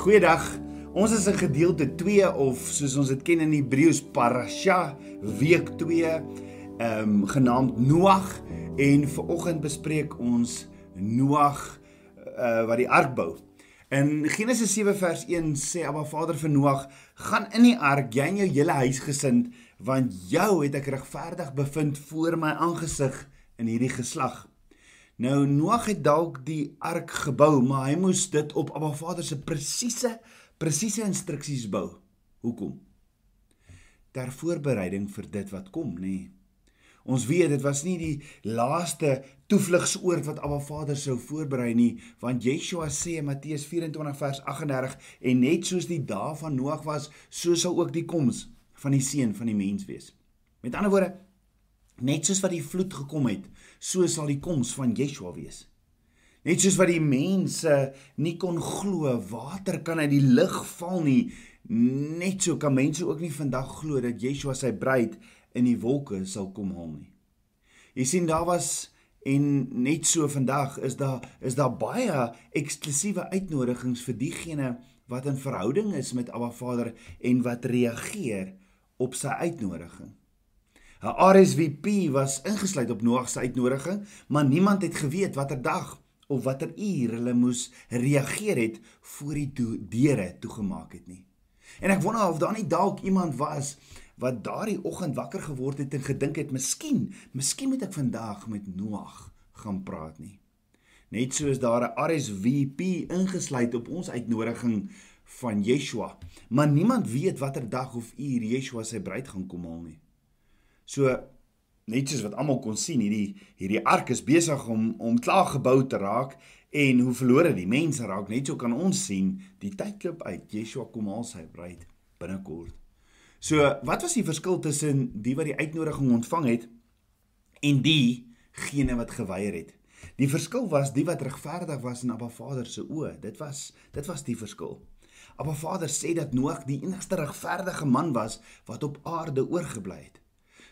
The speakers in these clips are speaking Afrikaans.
Goeiedag. Ons is in gedeelte 2 of soos ons dit ken in Hebreëus Parasha week 2, ehm um, genaamd Noag en vanoggend bespreek ons Noag uh, wat die ark bou. In Genesis 7 vers 1 sê Abba Vader vir Noag: "Gaan in die ark, jy en jou hele huisgesin, want jou het ek regverdig bevind voor my aangesig in hierdie geslag." Nou Noag het dalk die ark gebou, maar hy moes dit op Abba Vader se presiese presiese instruksies bou. Hoekom? Ter voorbereiding vir dit wat kom, nê. Nee. Ons weet dit was nie die laaste toevlugsoord wat Abba Vader sou voorberei nie, want Yeshua sê in Matteus 24 vers 38 en net soos die dae van Noag was, so sal ook die koms van die seun van die mens wees. Met ander woorde, Net soos wat die vloed gekom het, so sal die koms van Yeshua wees. Net soos wat die mense nie kon glo water kan uit die lug val nie, net so kan mense ook nie vandag glo dat Yeshua sy bruid in die wolke sal kom haal nie. Jy sien daar was en net so vandag is daar is daar baie eksklusiewe uitnodigings vir diegene wat in verhouding is met Abba Vader en wat reageer op sy uitnodiging. 'n RSVP was ingesluit op Noag se uitnodiging, maar niemand het geweet watter dag of watter uur hulle moes reageer het voor die deure toegemaak het nie. En ek wonder of daar nie dalk iemand was wat daardie oggend wakker geword het en gedink het, "Miskien, miskien moet ek vandag met Noag gaan praat nie." Net soos daar 'n RSVP ingesluit op ons uitnodiging van Yeshua, maar niemand weet watter dag of uur Yeshua sy bruid gaan kom haal nie. So net soos wat almal kon sien, hierdie hierdie ark is besig om om klaar gebou te raak en hoe verlore die mense raak, net so kan ons sien die tyd loop uit. Yeshua kom al sy bruid binnekort. So, wat was die verskil tussen die wat die uitnodiging ontvang het en diegene wat geweier het? Die verskil was die wat regverdig was in Abba Vader se oë. Dit was dit was die verskil. Abba Vader sê dat Noag die enigste regverdige man was wat op aarde oorgebly het.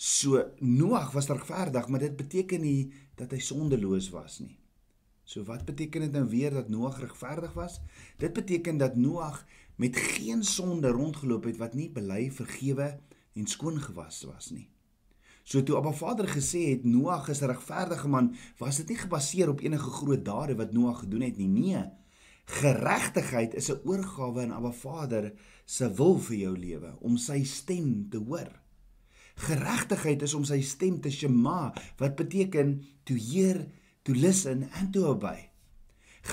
So Noag was regverdig, maar dit beteken nie dat hy sondeloos was nie. So wat beteken dit nou weer dat Noag regverdig was? Dit beteken dat Noag met geen sonde rondgeloop het wat nie bely, vergewe en skoon gewas was nie. So toe Abba Vader gesê het Noag is 'n regverdige man, was dit nie gebaseer op enige groot dade wat Noag gedoen het nie. Nee. Geregtigheid is 'n oorgawe aan Abba Vader se wil vir jou lewe om sy stem te hoor. Geregtigheid is om sy stem te shema wat beteken to hear, to listen and to obey.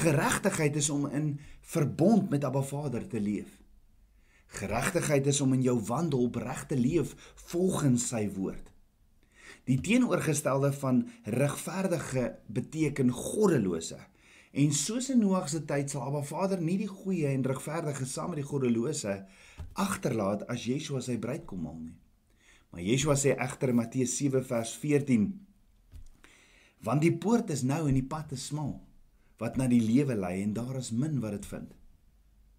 Geregtigheid is om in verbond met Abba Vader te leef. Geregtigheid is om in jou wandel opreg te leef volgens sy woord. Die teenoorgestelde van regverdige beteken goddelose. En soos in Noag se tyd sal Abba Vader nie die goeie en regverdige saam met die goddelose agterlaat as Yeshua sy bruid kom haal nie. Maar Yeshua sê egter in Matteus 7 vers 14: Want die poort is nou en die pad is smal wat na die lewe lei en daar is min wat dit vind.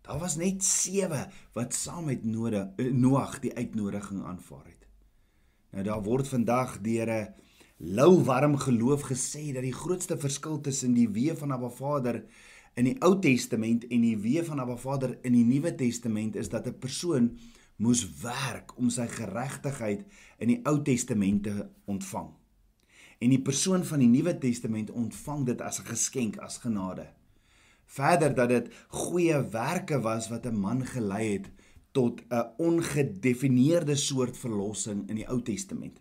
Daar was net 7 wat saam met eh, Noag die uitnodiging aanvaar het. Nou daar word vandag deur 'n lou warm geloof gesê dat die grootste verskil tussen die weë van Abba Vader in die Ou Testament en die weë van Abba Vader in die Nuwe Testament is dat 'n persoon moes werk om sy geregtigheid in die Ou Testament te ontvang. En die persoon van die Nuwe Testament ontvang dit as 'n geskenk, as genade. Verder dat dit goeie werke was wat 'n man gelei het tot 'n ongedefinieerde soort verlossing in die Ou Testament.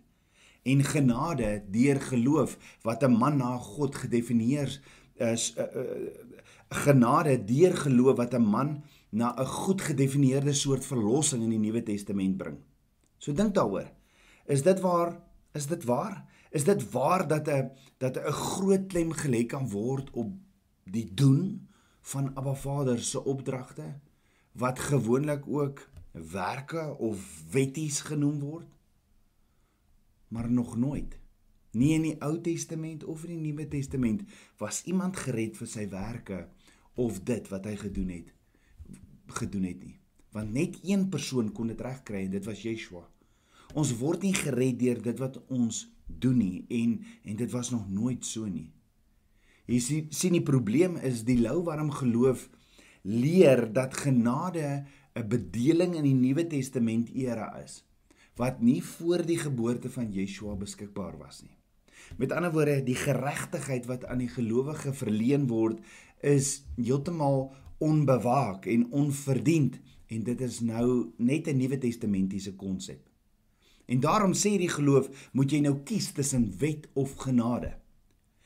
En genade deur geloof wat 'n man na God gedefinieer is uh, uh, genade deur geloof wat 'n man na 'n goed gedefinieerde soort verlossing in die Nuwe Testament bring. So dink daaroor. Is dit waar? Is dit waar? Is dit waar dat 'n dat 'n groot klem gelê kan word op die doen van Abba Vader se opdragte wat gewoonlik ook werke of wetties genoem word? Maar nog nooit. Nie in die Ou Testament of in die Nuwe Testament was iemand gered vir sy werke of dit wat hy gedoen het gedoen het nie. Want net een persoon kon dit regkry en dit was Yeshua. Ons word nie gered deur dit wat ons doen nie en en dit was nog nooit so nie. Jy sien sien die probleem is die lou warm geloof leer dat genade 'n bedeling in die Nuwe Testament era is wat nie voor die geboorte van Yeshua beskikbaar was nie. Met ander woorde, die geregtigheid wat aan die gelowige verleen word, is heeltemal onbewaak en onverdiend en dit is nou net 'n Nuwe Testamentiese konsep. En daarom sê die geloof, moet jy nou kies tussen wet of genade.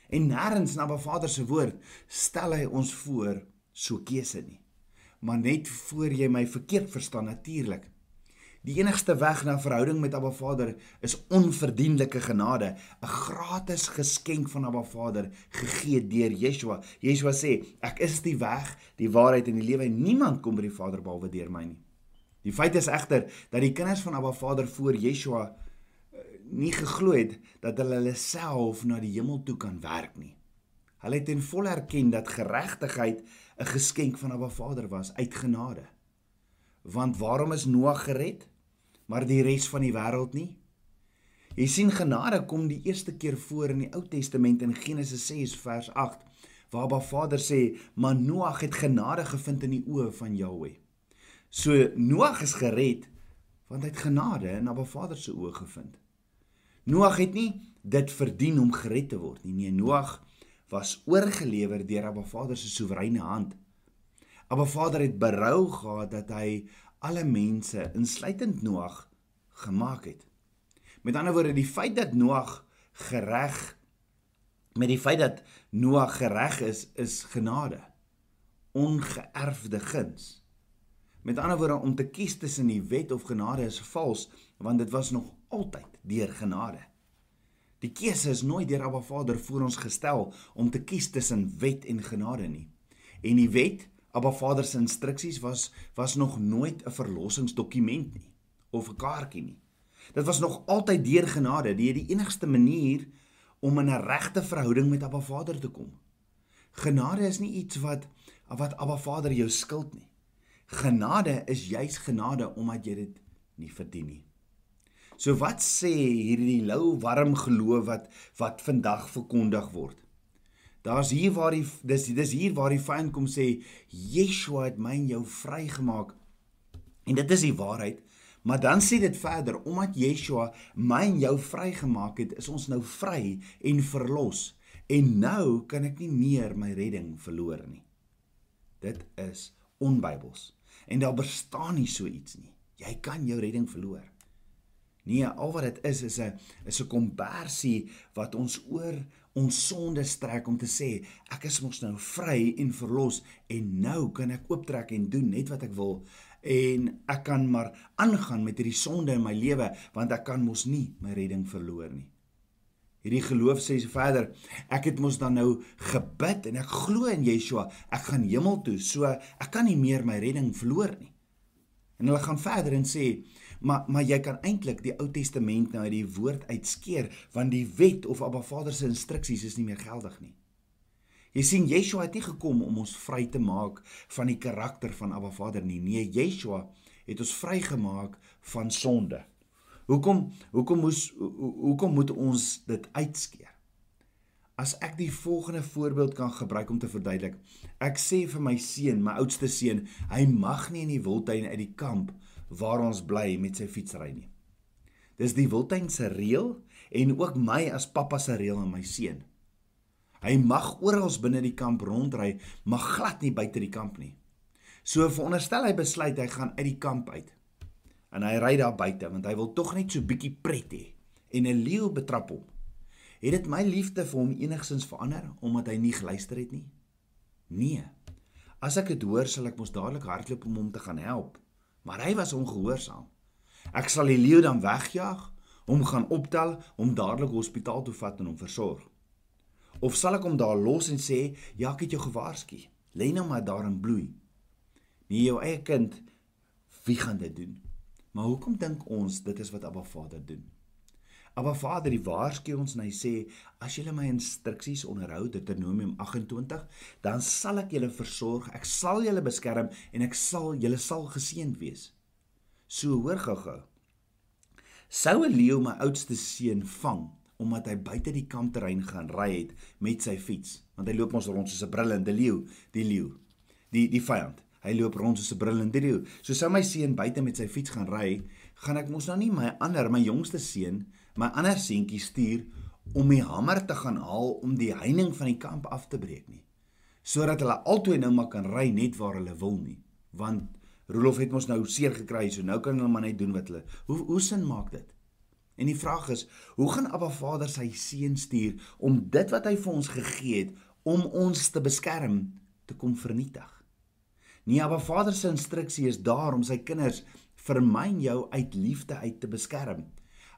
En nêrens na Ba Vader se woord stel hy ons voor so keuse nie. Maar net voor jy my verkeerd verstaan natuurlik. Die enigste weg na verhouding met Abba Vader is onverdienlike genade, 'n gratis geskenk van Abba Vader gegee deur Yeshua. Yeshua sê, ek is die weg, die waarheid en die lewe en niemand kom by die Vader behalwe deur my nie. Die feit is egter dat die kinders van Abba Vader voor Yeshua eh, nie geglo het dat hulle hulle self na die hemel toe kan werk nie. Hulle het ten volle erken dat geregtigheid 'n geskenk van Abba Vader was uit genade. Want waarom is Noag gered? Maar die res van die wêreld nie. Jy sien genade kom die eerste keer voor in die Ou Testament in Genesis 6 vers 8 waar Ba Vader sê, "Maar Noag het genade gevind in die oë van Jahweh." So Noag is gered want hy het genade in Abba Vader se oë gevind. Noag het nie dit verdien om gered te word nie. Nee, Noag was oorgelewer deur Abba Vader se soewereine hand. Abba Vader het berou gehad dat hy alle mense insluitend Noag gemaak het. Met ander woorde, die feit dat Noag gereg met die feit dat Noag gereg is, is genade. Ongeërfde guns. Met ander woorde, om te kies tussen die wet of genade is vals, want dit was nog altyd deur genade. Die keuse is nooit deur Abba Vader voor ons gestel om te kies tussen wet en genade nie. En die wet Abba Vader se instruksies was was nog nooit 'n verlossingsdokument nie of 'n kaartjie nie. Dit was nog altyd deur genade, die die enigste manier om in 'n regte verhouding met Abba Vader te kom. Genade is nie iets wat wat Abba Vader jou skuld nie. Genade is juis genade omdat jy dit nie verdien nie. So wat sê hierdie lou warm geloof wat wat vandag verkondig word? Daar's hier waar die dis dis hier waar die vyand kom sê Yeshua het my en jou vrygemaak. En dit is die waarheid. Maar dan sê dit verder, omdat Yeshua my en jou vrygemaak het, is ons nou vry en verlos. En nou kan ek nie meer my redding verloor nie. Dit is onbybels. En daar bestaan nie so iets nie. Jy kan jou redding verloor. Nee, al wat dit is is 'n is 'n kombersie wat ons oor ons sonde strek om te sê ek is mos nou vry en verlos en nou kan ek ooptrek en doen net wat ek wil en ek kan maar aangaan met hierdie sonde in my lewe want ek kan mos nie my redding verloor nie. Hierdie geloof sê verder ek het mos dan nou gebid en ek glo in Yeshua ek gaan hemel toe so ek kan nie meer my redding verloor nie. En hulle gaan verder en sê Maar maar jy kan eintlik die Ou Testament nou uit die woord uitskeer want die wet of Abba Vader se instruksies is nie meer geldig nie. Jy sien Yeshua het nie gekom om ons vry te maak van die karakter van Abba Vader nie. Nee, Yeshua het ons vrygemaak van sonde. Hoekom hoekom moes hoekom moet ons dit uitskeer? As ek die volgende voorbeeld kan gebruik om te verduidelik. Ek sê vir my seun, my oudste seun, hy mag nie in die wildtuin uit die kamp waar ons bly met sy fietsry nie. Dis die wildtuin se reël en ook my as pappa se reël aan my seun. Hy mag oral binne die kamp rondry, maar glad nie buite die kamp nie. So veronderstel hy besluit hy gaan uit die kamp uit. En hy ry daar buite want hy wil tog net so bietjie pret hê en 'n leeu betrap hom. Het dit my liefde vir hom enigsins verander omdat hy nie geluister het nie? Nee. As ek dit hoor, sal ek mos dadelik hardloop om hom te gaan help maar hy was ongehoorsaam. Ek sal die leeu dan wegjaag, hom gaan optel, hom dadelik hospitaal toe vat en hom versorg. Of sal ek hom daar los en sê, "Ja, ek het jou gewaarsku. Lê nou maar daar en bloei." Nie jou eie kind wie gaan dit doen? Maar hoekom dink ons dit is wat Abba Vader doen? Maar Vader, die waarsku ons en hy sê as julle my instruksies onderhou Deuteronomium 28, dan sal ek julle versorg, ek sal julle beskerm en ek sal julle sal geseënd wees. So hoor gou-gou. Sou 'n leeu my oudste seun vang omdat hy buite die kampterrein gaan ry het met sy fiets, want hy loop ons rond soos 'n brullende leeu, die leeu, die die vyand. Hy loop rond soos 'n brullende leeu. So sou my seun buite met sy fiets gaan ry, gaan ek mos nou nie my ander, my jongste seun, my ander seentjie stuur om die hamer te gaan haal om die heining van die kamp af te breek nie. Sodat hulle altoe nou maar kan ry net waar hulle wil nie. Want Rolof het mos nou seer gekry, so nou kan hulle maar net doen wat hulle. Hoe hoe sin maak dit? En die vraag is, hoe gaan Abba Vader sy seun stuur om dit wat hy vir ons gegee het om ons te beskerm te kom vernietig? Nie Abba Vader se instruksie is daar om sy kinders vir my en jou uit liefde uit te beskerm.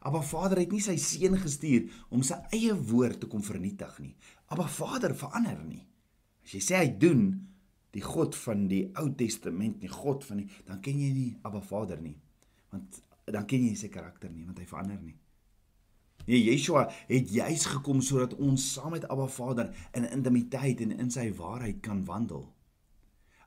Abba Vader het nie sy seun gestuur om sy eie woord te kom vernietig nie. Abba Vader verander nie. As jy sê hy doen die God van die Ou Testament, nie God van die, dan ken jy nie Abba Vader nie. Want dan ken jy sy karakter nie, want hy verander nie. Nee, Yeshua het juis gekom sodat ons saam met Abba Vader in intimiteit en in sy waarheid kan wandel.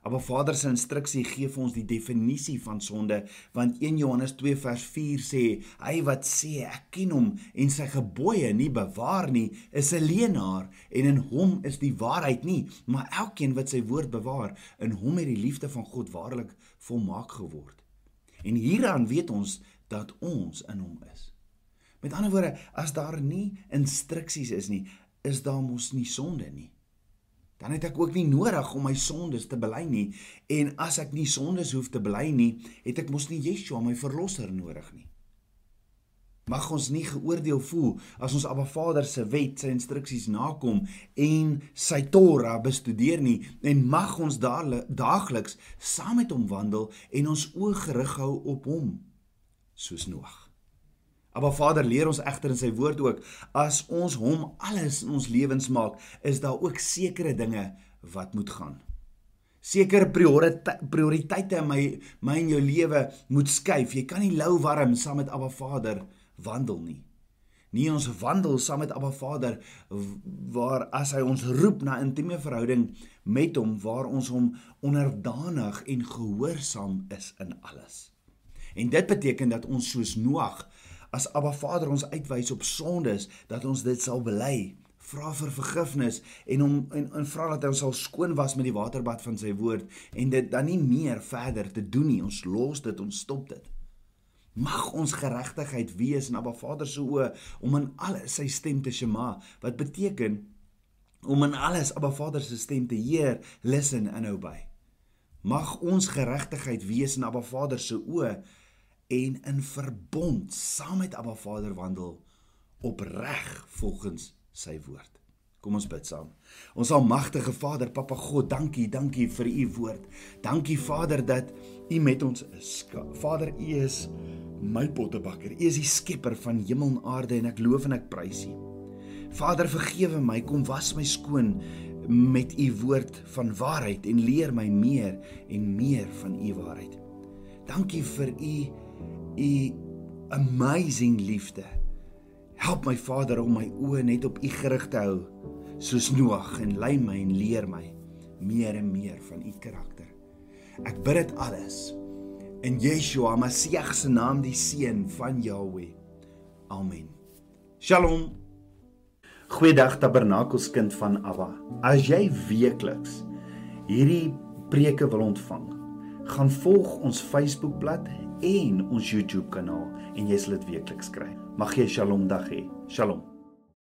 Maar Vader se instruksie gee vir ons die definisie van sonde want 1 Johannes 2 vers 4 sê hy wat sê ek ken hom en sy gebooie nie bewaar nie is 'n leienaar en in hom is die waarheid nie maar elkeen wat sy woord bewaar in hom het die liefde van God waarlik volmaak geword. En hieraan weet ons dat ons in hom is. Met ander woorde, as daar nie instruksies is nie, is daar mos nie sonde nie dan het ek ook nie nodig om my sondes te bely nie en as ek nie sondes hoef te bely nie, het ek mos nie Yeshua my verlosser nodig nie. Mag ons nie geoordeel voel as ons Abba Vader se wet, sy instruksies nakom en sy Torah bestudeer nie en mag ons daagliks saam met hom wandel en ons oë gerig hou op hom soos Noag. Maar Vader leer ons egter in sy woord ook as ons hom alles in ons lewens maak, is daar ook sekere dinge wat moet gaan. Sekere prioriteite in my my en jou lewe moet skuif. Jy kan nie lou warm saam met Abba Vader wandel nie. Nie ons wandel saam met Abba Vader waar as hy ons roep na intieme verhouding met hom waar ons hom onderdanig en gehoorsaam is in alles. En dit beteken dat ons soos Noag as Abba Vader ons uitwys op sondes dat ons dit sal bely vra vir vergifnis en hom en, en vra dat hy ons sal skoon was met die waterbad van sy woord en dit dan nie meer verder te doen nie. Ons los dit ons stop dit. Mag ons geregtigheid wees in Abba Vader se oë om in alles sy stem te shema wat beteken om in alles Abba Vader se stem te heer listen en obey mag ons geregtigheid wees in Abba Vader se oë en in verbond saam met Abba Vader wandel opreg volgens sy woord. Kom ons bid saam. Ons almagtige Vader, Papa God, dankie, dankie vir u woord. Dankie Vader dat u met ons is. Vader, u is my pottebakker. U is die skepper van hemel en aarde en ek loof en ek prys u. Vader, vergewe my, kom was my skoon met u woord van waarheid en leer my meer en meer van u waarheid. Dankie vir u u amazing liefde. Help my Vader om my oë net op u gerig te hou soos Noag en lei my en leer my meer en meer van u karakter. Ek bid dit alles in Yeshua Messie se naam, die seun van Jahweh. Amen. Shalom. Goeiedag Tabernakels kind van Abba. As jy weekliks hierdie preke wil ontvang, gaan volg ons Facebookblad en ons YouTube kanaal en jy sal dit weekliks kry. Mag jy 'n Shalom dag hê. Shalom.